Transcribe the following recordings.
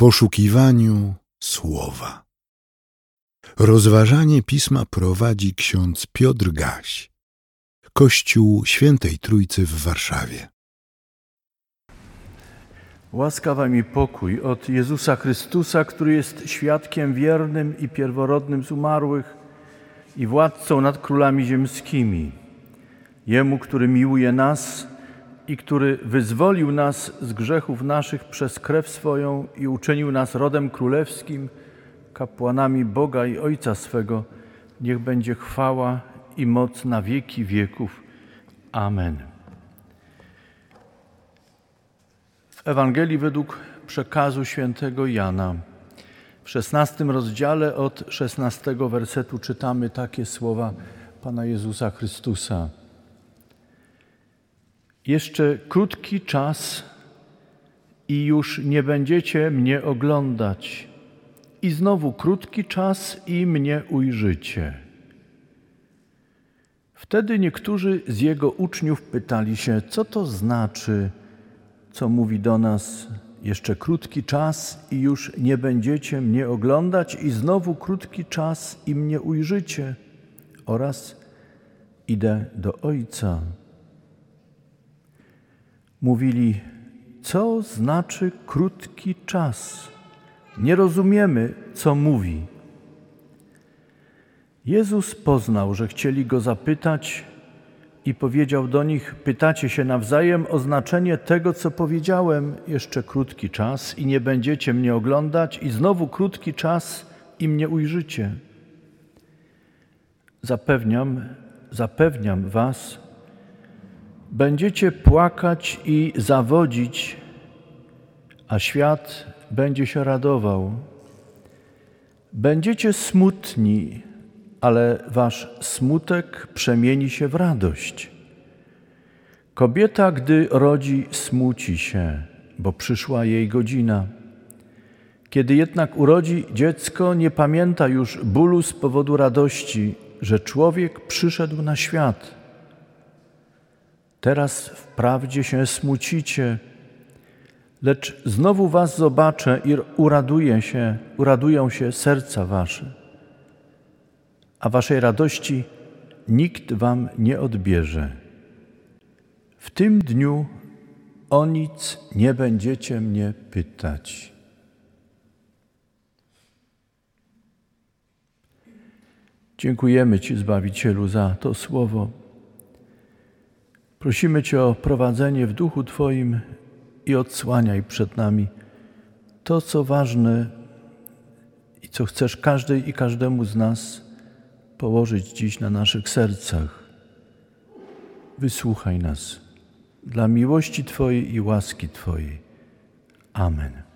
poszukiwaniu słowa. Rozważanie pisma prowadzi ksiądz Piotr Gaś, Kościół Świętej Trójcy w Warszawie. Łaska wam i pokój od Jezusa Chrystusa, który jest świadkiem wiernym i pierworodnym z umarłych i władcą nad królami ziemskimi. Jemu, który miłuje nas i który wyzwolił nas z grzechów naszych przez krew swoją i uczynił nas rodem królewskim, kapłanami Boga i Ojca swego, niech będzie chwała i moc na wieki wieków. Amen. W Ewangelii według przekazu świętego Jana w szesnastym rozdziale od szesnastego wersetu czytamy takie słowa Pana Jezusa Chrystusa. Jeszcze krótki czas i już nie będziecie mnie oglądać. I znowu krótki czas i mnie ujrzycie. Wtedy niektórzy z jego uczniów pytali się, co to znaczy, co mówi do nas jeszcze krótki czas i już nie będziecie mnie oglądać, i znowu krótki czas i mnie ujrzycie, oraz idę do Ojca. Mówili, co znaczy krótki czas? Nie rozumiemy, co mówi. Jezus poznał, że chcieli go zapytać i powiedział do nich: Pytacie się nawzajem o znaczenie tego, co powiedziałem, jeszcze krótki czas i nie będziecie mnie oglądać, i znowu krótki czas i mnie ujrzycie. Zapewniam, zapewniam Was, będziecie płakać i zawodzić, a świat będzie się radował. Będziecie smutni, ale wasz smutek przemieni się w radość. Kobieta, gdy rodzi, smuci się, bo przyszła jej godzina. Kiedy jednak urodzi dziecko, nie pamięta już bólu z powodu radości, że człowiek przyszedł na świat. Teraz wprawdzie się smucicie, lecz znowu was zobaczę i uraduje się, uradują się serca wasze a waszej radości nikt wam nie odbierze. W tym dniu o nic nie będziecie mnie pytać. Dziękujemy Ci, Zbawicielu, za to słowo. Prosimy Cię o prowadzenie w duchu Twoim i odsłaniaj przed nami to, co ważne i co chcesz każdej i każdemu z nas położyć dziś na naszych sercach. Wysłuchaj nas dla miłości Twojej i łaski Twojej. Amen.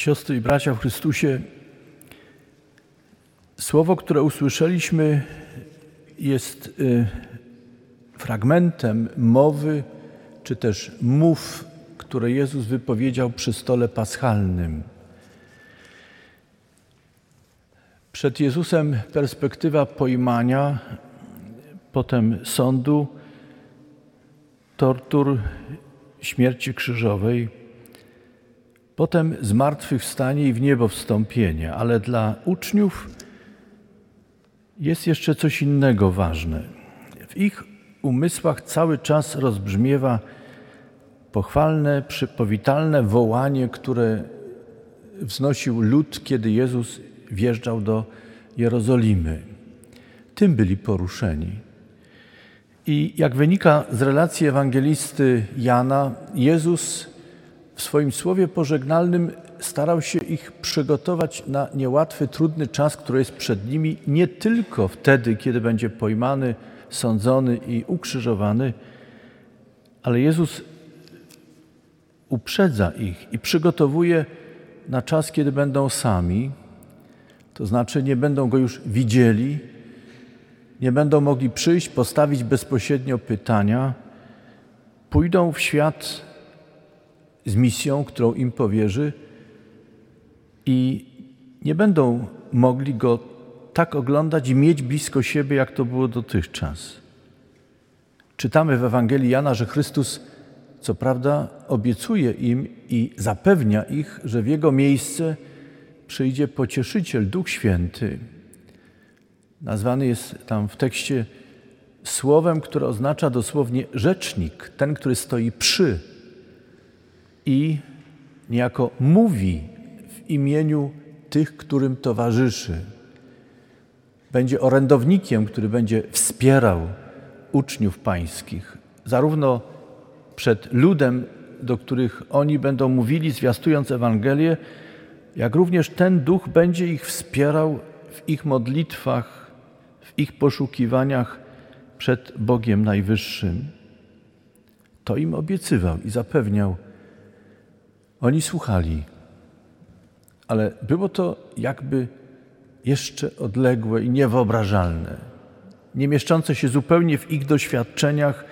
Siostry i bracia w Chrystusie, słowo, które usłyszeliśmy, jest y, fragmentem mowy, czy też mów, które Jezus wypowiedział przy stole paschalnym. Przed Jezusem perspektywa pojmania, potem sądu, tortur, śmierci krzyżowej, potem zmartwychwstanie i w niebo wstąpienie, ale dla uczniów jest jeszcze coś innego ważne. W ich umysłach cały czas rozbrzmiewa pochwalne, powitalne wołanie, które wznosił lud, kiedy Jezus wjeżdżał do Jerozolimy. Tym byli poruszeni. I jak wynika z relacji ewangelisty Jana, Jezus w swoim słowie pożegnalnym starał się ich przygotować na niełatwy, trudny czas, który jest przed nimi, nie tylko wtedy, kiedy będzie pojmany, sądzony i ukrzyżowany, ale Jezus uprzedza ich i przygotowuje na czas, kiedy będą sami, to znaczy nie będą go już widzieli, nie będą mogli przyjść, postawić bezpośrednio pytania, pójdą w świat z misją, którą im powierzy, i nie będą mogli go tak oglądać i mieć blisko siebie, jak to było dotychczas. Czytamy w Ewangelii Jana, że Chrystus, co prawda, obiecuje im i zapewnia ich, że w jego miejsce przyjdzie pocieszyciel, Duch Święty. Nazwany jest tam w tekście słowem, które oznacza dosłownie rzecznik, ten, który stoi przy i niejako mówi w imieniu tych, którym towarzyszy. Będzie orędownikiem, który będzie wspierał uczniów pańskich, zarówno przed ludem, do których oni będą mówili, zwiastując Ewangelię, jak również ten duch będzie ich wspierał w ich modlitwach, w ich poszukiwaniach przed Bogiem Najwyższym. To im obiecywał i zapewniał. Oni słuchali, ale było to jakby jeszcze odległe i niewyobrażalne, nie mieszczące się zupełnie w ich doświadczeniach,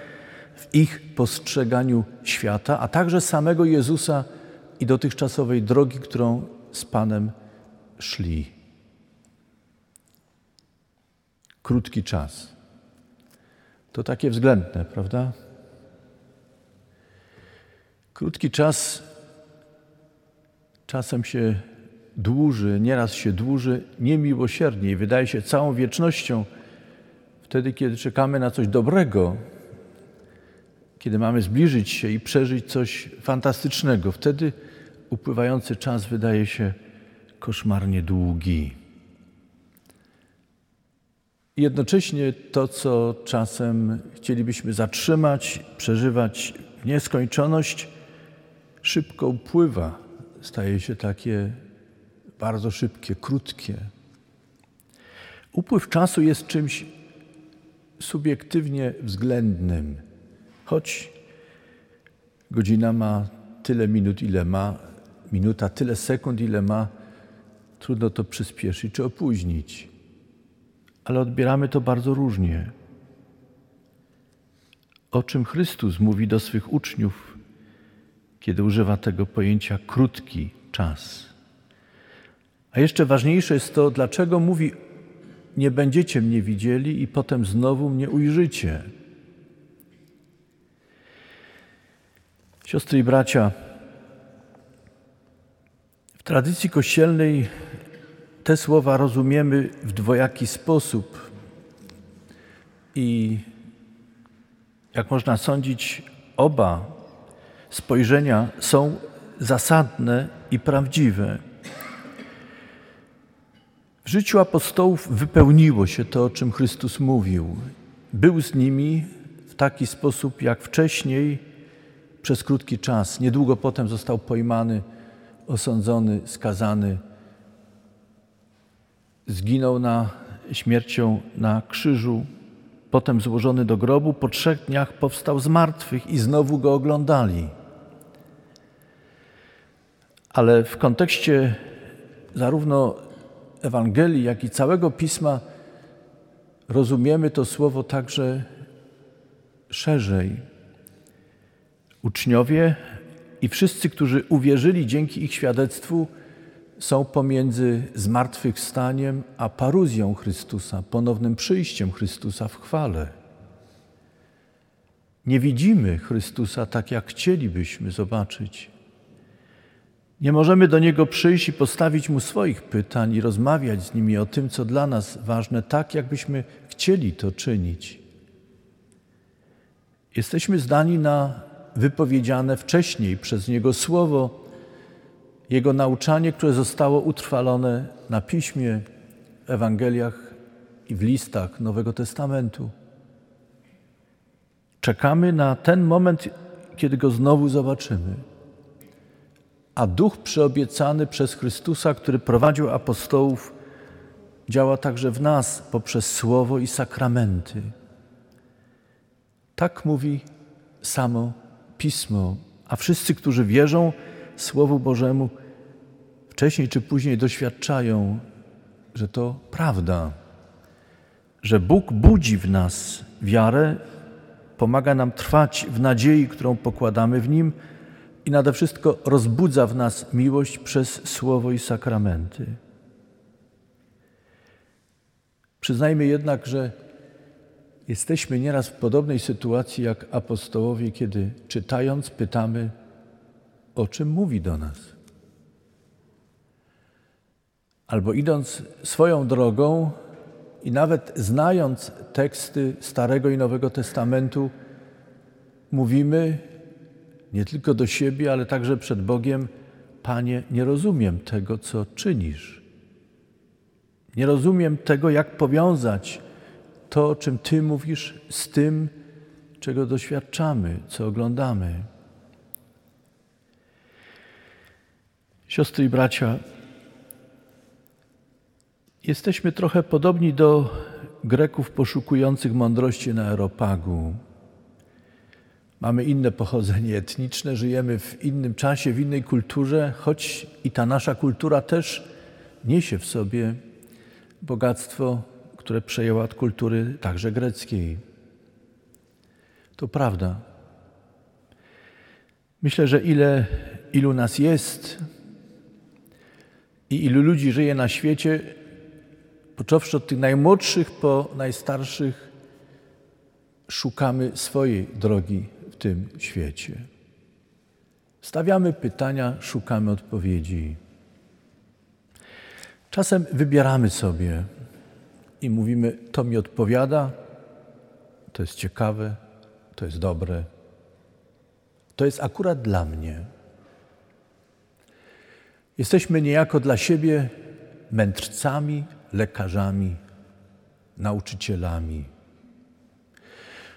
w ich postrzeganiu świata, a także samego Jezusa i dotychczasowej drogi, którą z Panem szli. Krótki czas. To takie względne, prawda? Krótki czas czasem się dłuży, nieraz się dłuży niemiłosiernie i wydaje się całą wiecznością wtedy, kiedy czekamy na coś dobrego, kiedy mamy zbliżyć się i przeżyć coś fantastycznego. Wtedy upływający czas wydaje się koszmarnie długi. Jednocześnie to, co czasem chcielibyśmy zatrzymać, przeżywać w nieskończoność, szybko upływa, staje się takie bardzo szybkie, krótkie. Upływ czasu jest czymś subiektywnie względnym, choć godzina ma tyle minut, ile ma, minuta tyle sekund, ile ma, trudno to przyspieszyć czy opóźnić. Ale odbieramy to bardzo różnie. O czym Chrystus mówi do swych uczniów, kiedy używa tego pojęcia krótki czas. A jeszcze ważniejsze jest to, dlaczego mówi: Nie będziecie mnie widzieli i potem znowu mnie ujrzycie. Siostry i bracia, w tradycji kościelnej te słowa rozumiemy w dwojaki sposób i jak można sądzić, oba spojrzenia są zasadne i prawdziwe. W życiu apostołów wypełniło się to, o czym Chrystus mówił. Był z nimi w taki sposób, jak wcześniej, przez krótki czas. Niedługo potem został pojmany, osądzony, skazany. Zginął na śmiercią na krzyżu, potem złożony do grobu. Po trzech dniach powstał z martwych i znowu go oglądali. Ale w kontekście zarówno Ewangelii, jak i całego pisma rozumiemy to słowo także szerzej. Uczniowie i wszyscy, którzy uwierzyli dzięki ich świadectwu, są pomiędzy zmartwychwstaniem a paruzją Chrystusa, ponownym przyjściem Chrystusa w chwale. Nie widzimy Chrystusa tak, jak chcielibyśmy zobaczyć. Nie możemy do Niego przyjść i postawić Mu swoich pytań i rozmawiać z Nimi o tym, co dla nas ważne, tak jakbyśmy chcieli to czynić. Jesteśmy zdani na wypowiedziane wcześniej przez Niego słowo, Jego nauczanie, które zostało utrwalone na piśmie, w Ewangeliach i w listach Nowego Testamentu. Czekamy na ten moment, kiedy Go znowu zobaczymy a duch przyobiecany przez Chrystusa, który prowadził apostołów, działa także w nas poprzez słowo i sakramenty. Tak mówi samo Pismo, a wszyscy, którzy wierzą Słowu Bożemu, wcześniej czy później doświadczają, że to prawda, że Bóg budzi w nas wiarę, pomaga nam trwać w nadziei, którą pokładamy w Nim i nade wszystko rozbudza w nas miłość przez słowo i sakramenty. Przyznajmy jednak, że jesteśmy nieraz w podobnej sytuacji jak apostołowie, kiedy czytając pytamy, o czym mówi do nas. Albo idąc swoją drogą i nawet znając teksty Starego i Nowego Testamentu, mówimy nie tylko do siebie, ale także przed Bogiem: Panie, nie rozumiem tego, co czynisz. Nie rozumiem tego, jak powiązać to, o czym Ty mówisz, z tym, czego doświadczamy, co oglądamy. Siostry i bracia, jesteśmy trochę podobni do Greków poszukujących mądrości na Aeropagu. Mamy inne pochodzenie etniczne, żyjemy w innym czasie, w innej kulturze, choć i ta nasza kultura też niesie w sobie bogactwo, które przejęła od kultury także greckiej. To prawda. Myślę, że ile, ilu nas jest i ilu ludzi żyje na świecie, począwszy od tych najmłodszych po najstarszych, szukamy swojej drogi tym świecie. Stawiamy pytania, szukamy odpowiedzi. Czasem wybieramy sobie i mówimy: To mi odpowiada, to jest ciekawe, to jest dobre, to jest akurat dla mnie. Jesteśmy niejako dla siebie mędrcami, lekarzami, nauczycielami.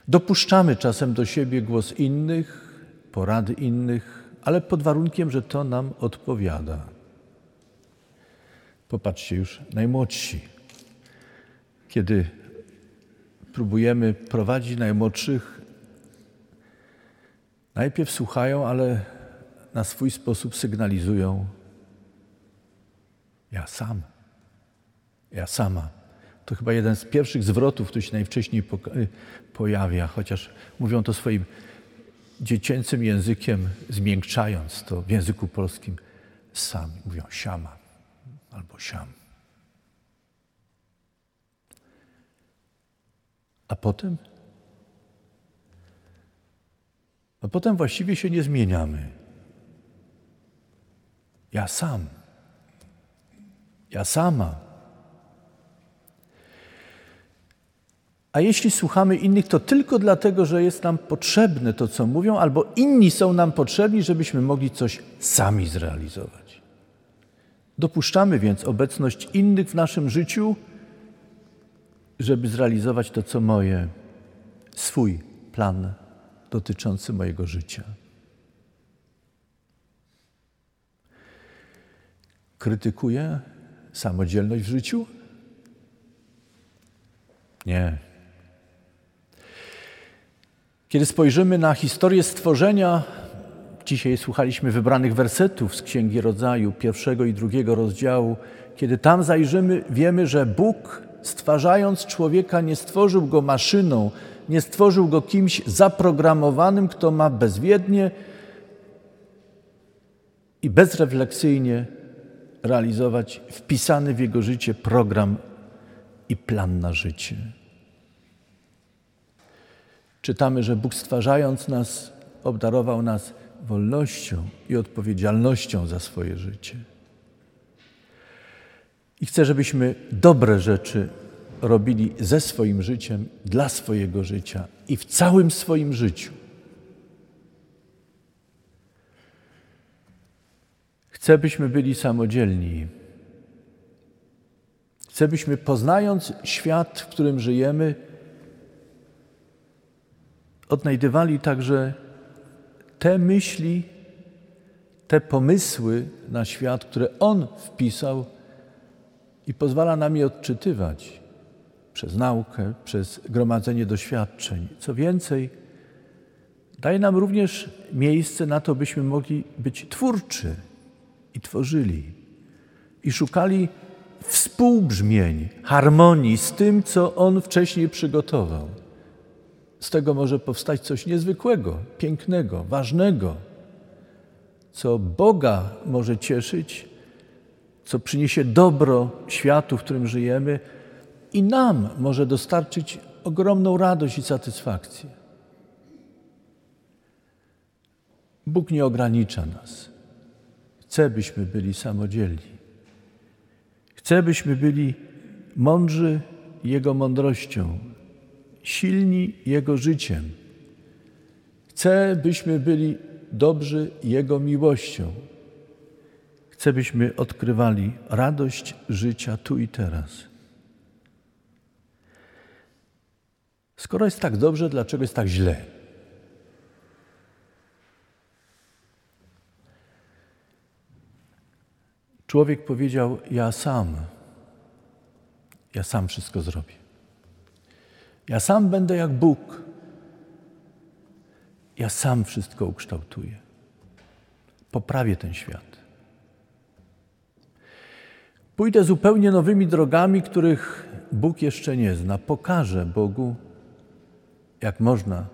Dopuszczamy czasem do siebie głos innych, porady innych, ale pod warunkiem, że to nam odpowiada. Popatrzcie już, najmłodsi. Kiedy próbujemy prowadzić najmłodszych, najpierw słuchają, ale na swój sposób sygnalizują: Ja sam, ja sama. To chyba jeden z pierwszych zwrotów, który się najwcześniej pojawia, chociaż mówią to swoim dziecięcym językiem, zmiękczając to w języku polskim. Sami mówią siama albo siam. A potem? A potem właściwie się nie zmieniamy. Ja sam. Ja sama. A jeśli słuchamy innych, to tylko dlatego, że jest nam potrzebne to, co mówią, albo inni są nam potrzebni, żebyśmy mogli coś sami zrealizować. Dopuszczamy więc obecność innych w naszym życiu, żeby zrealizować to, co moje, swój plan dotyczący mojego życia. Krytykuję samodzielność w życiu? Nie. Kiedy spojrzymy na historię stworzenia, dzisiaj słuchaliśmy wybranych wersetów z Księgi Rodzaju, pierwszego i drugiego rozdziału, kiedy tam zajrzymy, wiemy, że Bóg, stwarzając człowieka, nie stworzył go maszyną, nie stworzył go kimś zaprogramowanym, kto ma bezwiednie i bezrefleksyjnie realizować wpisany w jego życie program i plan na życie. Czytamy, że Bóg stwarzając nas, obdarował nas wolnością i odpowiedzialnością za swoje życie. I chcę, żebyśmy dobre rzeczy robili ze swoim życiem, dla swojego życia i w całym swoim życiu. Chcę, byśmy byli samodzielni. Chcę, byśmy poznając świat, w którym żyjemy, odnajdywali także te myśli, te pomysły na świat, które On wpisał i pozwala nam je odczytywać przez naukę, przez gromadzenie doświadczeń. Co więcej, daje nam również miejsce na to, byśmy mogli być twórczy i tworzyli i szukali współbrzmień, harmonii z tym, co On wcześniej przygotował. Z tego może powstać coś niezwykłego, pięknego, ważnego, co Boga może cieszyć, co przyniesie dobro światu, w którym żyjemy, i nam może dostarczyć ogromną radość i satysfakcję. Bóg nie ogranicza nas. Chce, byśmy byli samodzielni. Chce, byśmy byli mądrzy Jego mądrością, silni Jego życiem. Chce, byśmy byli dobrzy Jego miłością. Chce, byśmy odkrywali radość życia tu i teraz. Skoro jest tak dobrze, dlaczego jest tak źle? Człowiek powiedział: Ja sam, ja sam wszystko zrobię. Ja sam będę jak Bóg. Ja sam wszystko ukształtuję. Poprawię ten świat. Pójdę zupełnie nowymi drogami, których Bóg jeszcze nie zna. Pokażę Bogu, jak można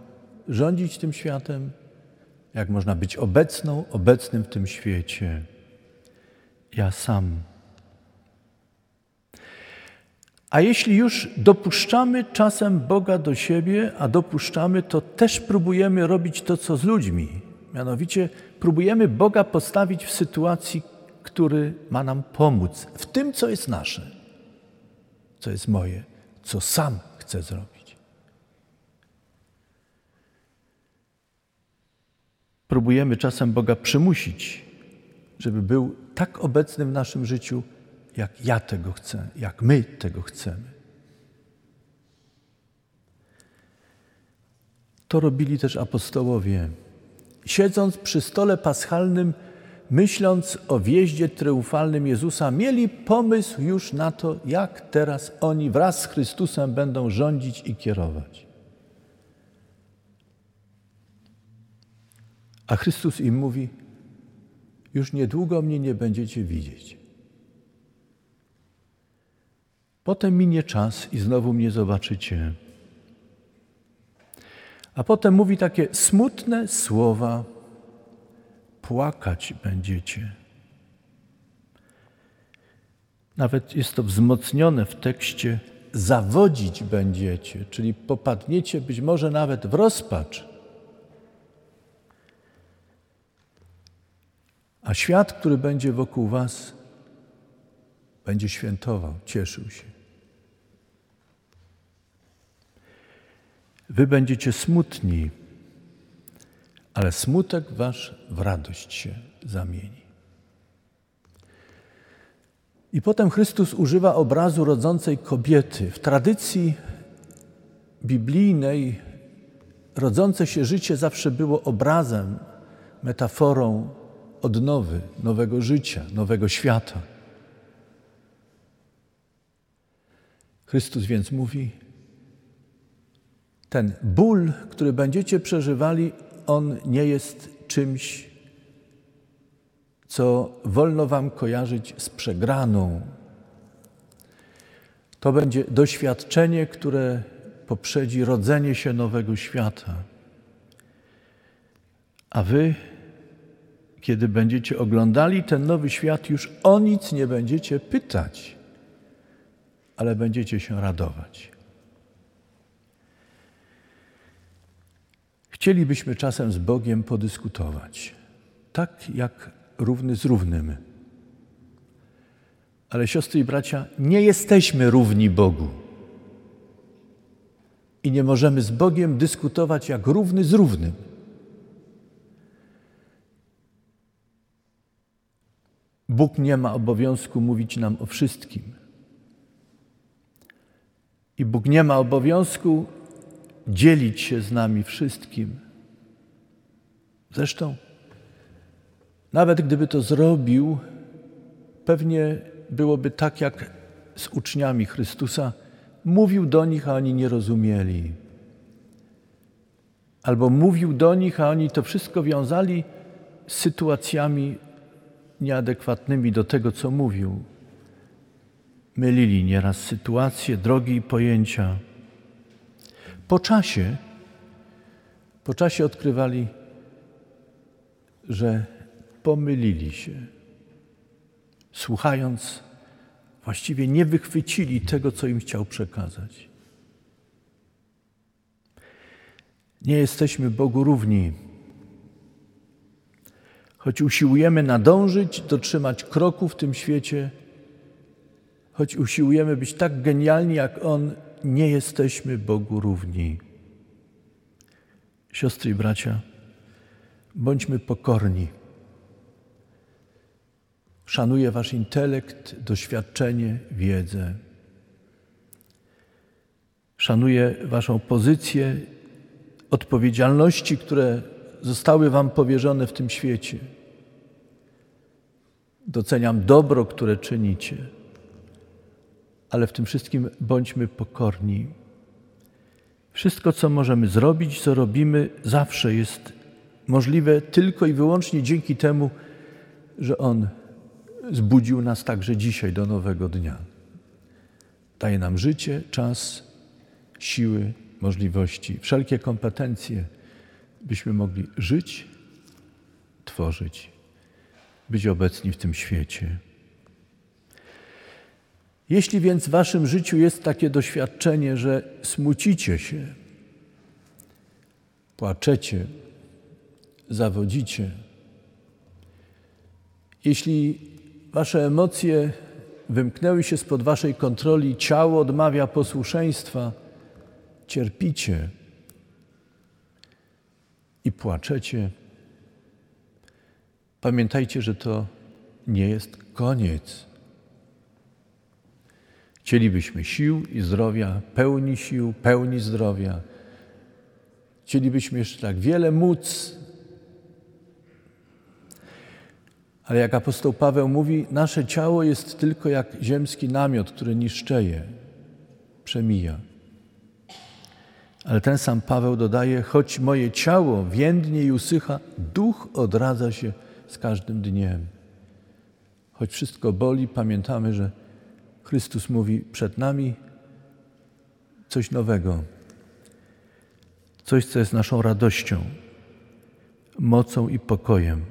rządzić tym światem, jak można być obecną, obecnym w tym świecie. Ja sam. A jeśli już dopuszczamy czasem Boga do siebie, a dopuszczamy, to też próbujemy robić to, co z ludźmi. Mianowicie próbujemy Boga postawić w sytuacji, który ma nam pomóc w tym, co jest nasze, co jest moje, co sam chcę zrobić. Próbujemy czasem Boga przymusić, żeby był tak obecny w naszym życiu, jak ja tego chcę, jak my tego chcemy. To robili też apostołowie. Siedząc przy stole paschalnym, myśląc o wjeździe triumfalnym Jezusa, mieli pomysł już na to, jak teraz oni wraz z Chrystusem będą rządzić i kierować. A Chrystus im mówi: Już niedługo mnie nie będziecie widzieć. Potem minie czas i znowu mnie zobaczycie. A potem mówi takie smutne słowa: Płakać będziecie. Nawet jest to wzmocnione w tekście: zawodzić będziecie, czyli popadniecie być może nawet w rozpacz. A świat, który będzie wokół Was, będzie świętował, cieszył się. Wy będziecie smutni, ale smutek wasz w radość się zamieni. I potem Chrystus używa obrazu rodzącej kobiety. W tradycji biblijnej rodzące się życie zawsze było obrazem, metaforą odnowy, nowego życia, nowego świata. Chrystus więc mówi: ten ból, który będziecie przeżywali, on nie jest czymś, co wolno Wam kojarzyć z przegraną. To będzie doświadczenie, które poprzedzi rodzenie się nowego świata. A Wy, kiedy będziecie oglądali ten nowy świat, już o nic nie będziecie pytać, ale będziecie się radować. Chcielibyśmy czasem z Bogiem podyskutować, tak jak równy z równym. Ale siostry i bracia, nie jesteśmy równi Bogu. I nie możemy z Bogiem dyskutować jak równy z równym. Bóg nie ma obowiązku mówić nam o wszystkim. I Bóg nie ma obowiązku dzielić się z nami wszystkim. Zresztą, nawet gdyby to zrobił, pewnie byłoby tak jak z uczniami Chrystusa. Mówił do nich, a oni nie rozumieli. Albo mówił do nich, a oni to wszystko wiązali z sytuacjami nieadekwatnymi do tego, co mówił. Mylili nieraz sytuacje, drogi i pojęcia. Po czasie, po czasie odkrywali, że pomylili się, słuchając Właściwie nie wychwycili tego, co im chciał przekazać. Nie jesteśmy Bogu równi. Choć usiłujemy nadążyć, dotrzymać kroku w tym świecie, choć usiłujemy być tak genialni jak On, nie jesteśmy Bogu równi. Siostry i bracia, bądźmy pokorni. Szanuję Wasz intelekt, doświadczenie, wiedzę. Szanuję Waszą pozycję, odpowiedzialności, które zostały Wam powierzone w tym świecie. Doceniam dobro, które czynicie, ale w tym wszystkim bądźmy pokorni. Wszystko, co możemy zrobić, co robimy, zawsze jest możliwe tylko i wyłącznie dzięki temu, że On zbudził nas także dzisiaj do nowego dnia. Daje nam życie, czas, siły, możliwości, wszelkie kompetencje, byśmy mogli żyć, tworzyć, być obecni w tym świecie. Jeśli więc w Waszym życiu jest takie doświadczenie, że smucicie się, płaczecie, zawodzicie, jeśli Wasze emocje wymknęły się spod Waszej kontroli, ciało odmawia posłuszeństwa, cierpicie i płaczecie, pamiętajcie, że to nie jest koniec. Chcielibyśmy sił i zdrowia, pełni sił, pełni zdrowia. Chcielibyśmy jeszcze tak wiele móc, ale jak apostoł Paweł mówi, nasze ciało jest tylko jak ziemski namiot, który niszczeje, przemija. Ale ten sam Paweł dodaje, choć moje ciało więdnie i usycha, duch odradza się z każdym dniem. Choć wszystko boli, pamiętamy, że Chrystus mówi przed nami coś nowego, coś, co jest naszą radością, mocą i pokojem.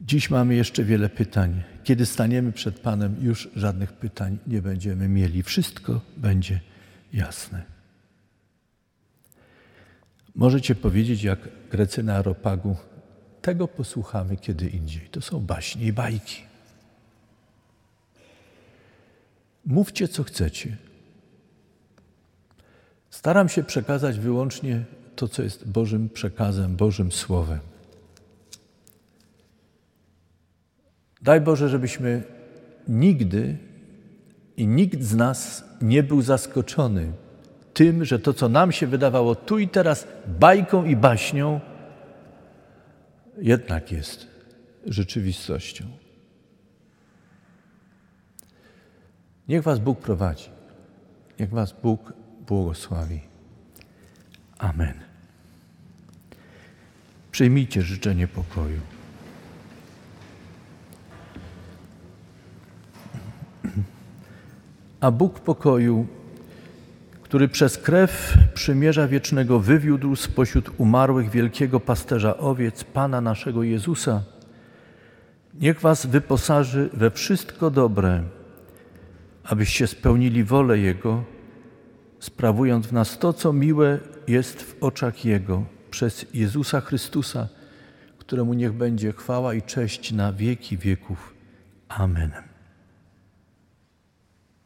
Dziś mamy jeszcze wiele pytań. Kiedy staniemy przed Panem, już żadnych pytań nie będziemy mieli. Wszystko będzie jasne. Możecie powiedzieć, jak Grecy na Aropagu, tego posłuchamy kiedy indziej. To są baśnie i bajki. Mówcie, co chcecie. Staram się przekazać wyłącznie to, co jest Bożym przekazem, Bożym Słowem. Daj Boże, żebyśmy nigdy i nikt z nas nie był zaskoczony tym, że to, co nam się wydawało tu i teraz bajką i baśnią, jednak jest rzeczywistością. Niech Was Bóg prowadzi. Niech Was Bóg błogosławi. Amen. Przyjmijcie życzenie pokoju. A Bóg pokoju, który przez krew przymierza wiecznego wywiódł spośród umarłych wielkiego pasterza owiec, Pana naszego Jezusa, niech Was wyposaży we wszystko dobre, abyście spełnili wolę Jego, sprawując w nas to, co miłe jest w oczach Jego, przez Jezusa Chrystusa, któremu niech będzie chwała i cześć na wieki wieków. Amen.